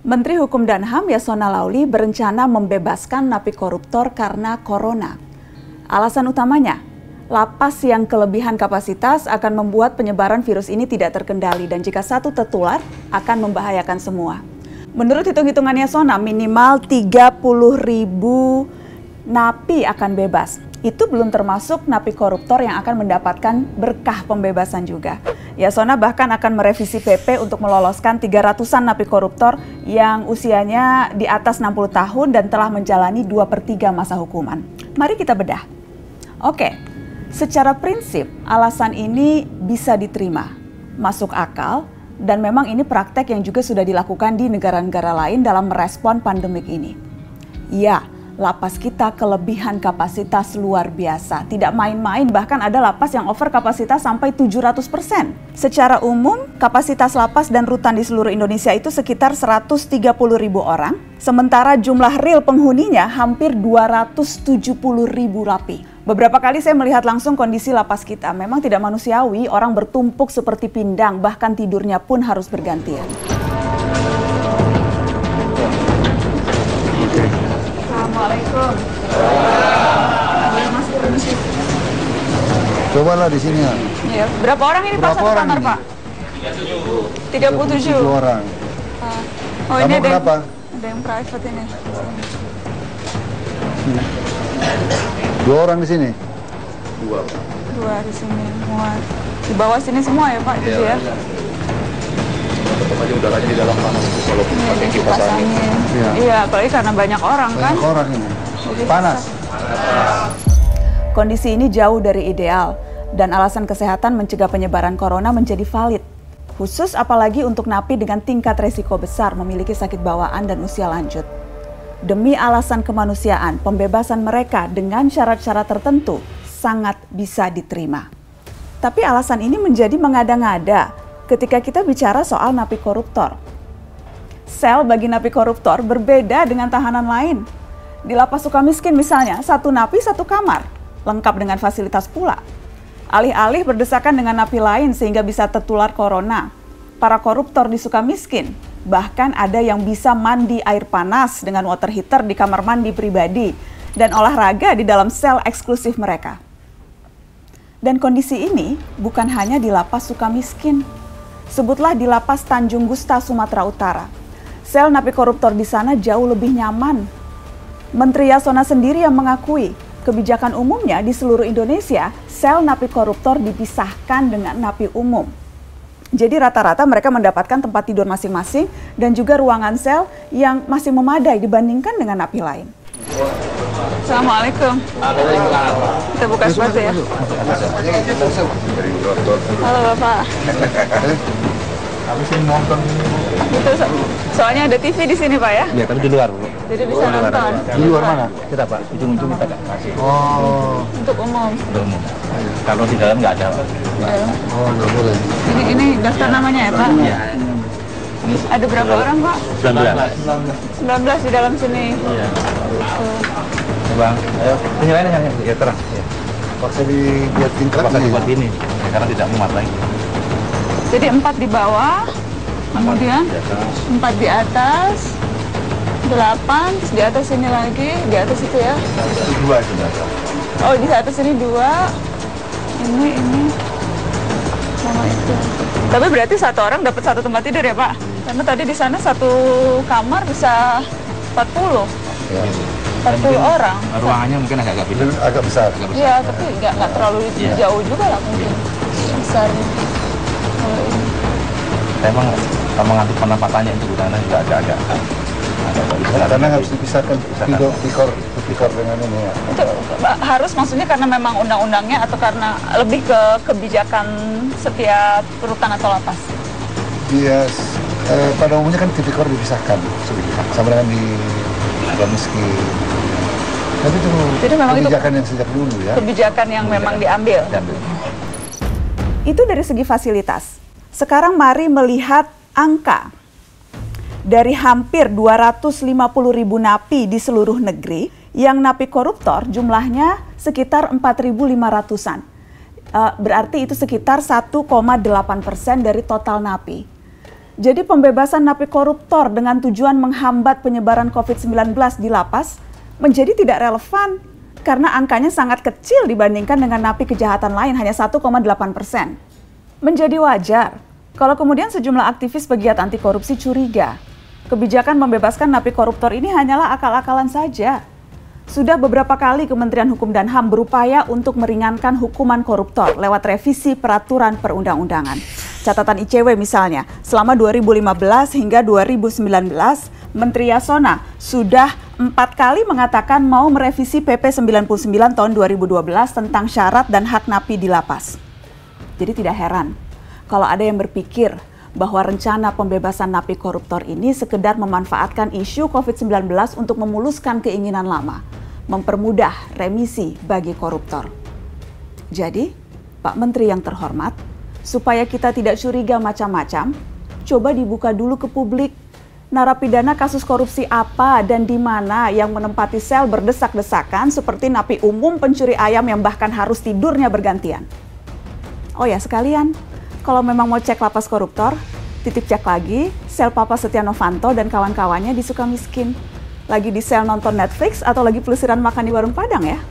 Menteri Hukum dan HAM Yasona Lauli berencana membebaskan napi koruptor karena corona. Alasan utamanya, lapas yang kelebihan kapasitas akan membuat penyebaran virus ini tidak terkendali dan jika satu tertular akan membahayakan semua. Menurut hitung-hitungan Yasona, minimal 30 ribu napi akan bebas. Itu belum termasuk napi koruptor yang akan mendapatkan berkah pembebasan juga. Yasona bahkan akan merevisi PP untuk meloloskan 300-an napi koruptor yang usianya di atas 60 tahun dan telah menjalani 2 per 3 masa hukuman. Mari kita bedah. Oke, secara prinsip alasan ini bisa diterima, masuk akal, dan memang ini praktek yang juga sudah dilakukan di negara-negara lain dalam merespon pandemik ini. Ya, lapas kita kelebihan kapasitas luar biasa. Tidak main-main, bahkan ada lapas yang over kapasitas sampai 700 persen. Secara umum, kapasitas lapas dan rutan di seluruh Indonesia itu sekitar 130 ribu orang, sementara jumlah real penghuninya hampir 270 ribu rapi. Beberapa kali saya melihat langsung kondisi lapas kita. Memang tidak manusiawi, orang bertumpuk seperti pindang, bahkan tidurnya pun harus bergantian. Assalamualaikum. Cobalah di sini ya. Iya. Berapa orang ini Berapa Pak satu orang kamar ini? Pak? 37. 37 orang. Ah. Oh Kamu ini ada kenapa? Yang, ada yang private ini. Dua orang di sini. Dua di sini semua. Di bawah sini semua ya Pak, gitu ya. Tetap aja udaranya di dalam panas itu walaupun Ini pakai kipas angin. Iya. Iya, apalagi karena banyak orang kan. Banyak orang ini. Jadi Panas. Kondisi ini jauh dari ideal dan alasan kesehatan mencegah penyebaran corona menjadi valid. Khusus apalagi untuk napi dengan tingkat resiko besar memiliki sakit bawaan dan usia lanjut. Demi alasan kemanusiaan, pembebasan mereka dengan syarat-syarat tertentu sangat bisa diterima. Tapi alasan ini menjadi mengada-ngada ketika kita bicara soal napi koruptor. Sel bagi napi koruptor berbeda dengan tahanan lain. Di lapas Sukamiskin misalnya, satu napi satu kamar, lengkap dengan fasilitas pula. Alih-alih berdesakan dengan napi lain sehingga bisa tertular corona. Para koruptor di Sukamiskin bahkan ada yang bisa mandi air panas dengan water heater di kamar mandi pribadi dan olahraga di dalam sel eksklusif mereka. Dan kondisi ini bukan hanya di lapas Sukamiskin. Sebutlah di lapas Tanjung Gusta, Sumatera Utara. Sel napi koruptor di sana jauh lebih nyaman Menteri Yasona sendiri yang mengakui kebijakan umumnya di seluruh Indonesia, sel napi koruptor dipisahkan dengan napi umum. Jadi rata-rata mereka mendapatkan tempat tidur masing-masing dan juga ruangan sel yang masih memadai dibandingkan dengan napi lain. Assalamualaikum. Kita buka sepatu ya. Halo Bapak. Habis ini nonton Itu so- soalnya ada TV di sini Pak ya. Ya, tapi di luar, Bu. Jadi bisa nonton. di luar mana? Kita, Pak, ujung-ujung kita nggak kasih Oh, Untuk umum. untuk umum. Kalau di dalam nggak ada, Pak. Ya. oh nggak boleh. Ini ini daftar namanya ya Pak? Iya. Ini Ada berapa orang Pak? 19. 19 di dalam sini. Iya. Tuh. Bang, ayo. Ini lainnya, ya, ya terang. Ya. Paksa dibuat tingkat Terpaksa nih. dibuat ini, ya, karena tidak muat lagi. Jadi empat di bawah, kemudian empat di atas, delapan, terus di atas ini lagi, di atas itu ya. Itu dua itu biasa. Oh di atas ini dua, ini ini, sama itu. Tapi berarti satu orang dapat satu tempat tidur ya Pak? Karena tadi di sana satu kamar bisa 40, Ya. 40 orang. Ruangannya mungkin agak-agak beda. Agak besar. Agak besar. Iya, tapi nggak nggak terlalu Iya. jauh juga lah mungkin. Besar. Kalau ini. Emang kalau mengatur penempatannya itu gudangnya juga agak-agak agak besar. Karena harus dipisahkan tidur pikor pikor dengan ini ya. Itu harus maksudnya karena memang undang-undangnya atau karena lebih ke kebijakan setiap rutan atau lapas? Dia eh, pada umumnya kan tipikor dipisahkan sama dengan di suka miskin. Tapi itu Jadi memang itu- kebijakan yang sejak dulu ya. Kebijakan yang memang diambil. Diambil. Itu dari segi fasilitas. Sekarang mari melihat angka. Dari hampir 250 ribu napi di seluruh negeri, yang napi koruptor jumlahnya sekitar 4.500-an. Eh, berarti itu sekitar 1,8 persen dari total napi. Jadi pembebasan napi koruptor dengan tujuan menghambat penyebaran COVID-19 di lapas menjadi tidak relevan karena angkanya sangat kecil dibandingkan dengan napi kejahatan lain hanya 1,8 persen. Menjadi wajar kalau kemudian sejumlah aktivis pegiat anti korupsi curiga kebijakan membebaskan napi koruptor ini hanyalah akal-akalan saja. Sudah beberapa kali Kementerian Hukum dan HAM berupaya untuk meringankan hukuman koruptor lewat revisi peraturan perundang-undangan catatan ICW misalnya, selama 2015 hingga 2019, Menteri Yasona sudah empat kali mengatakan mau merevisi PP 99 tahun 2012 tentang syarat dan hak napi di lapas. Jadi tidak heran kalau ada yang berpikir bahwa rencana pembebasan napi koruptor ini sekedar memanfaatkan isu COVID-19 untuk memuluskan keinginan lama, mempermudah remisi bagi koruptor. Jadi, Pak Menteri yang terhormat, supaya kita tidak curiga macam-macam, coba dibuka dulu ke publik narapidana kasus korupsi apa dan di mana yang menempati sel berdesak-desakan seperti napi umum pencuri ayam yang bahkan harus tidurnya bergantian. Oh ya sekalian, kalau memang mau cek lapas koruptor, titip cek lagi sel Papa Setia Novanto dan kawan-kawannya di Sukamiskin. Lagi di sel nonton Netflix atau lagi pelesiran makan di warung Padang ya?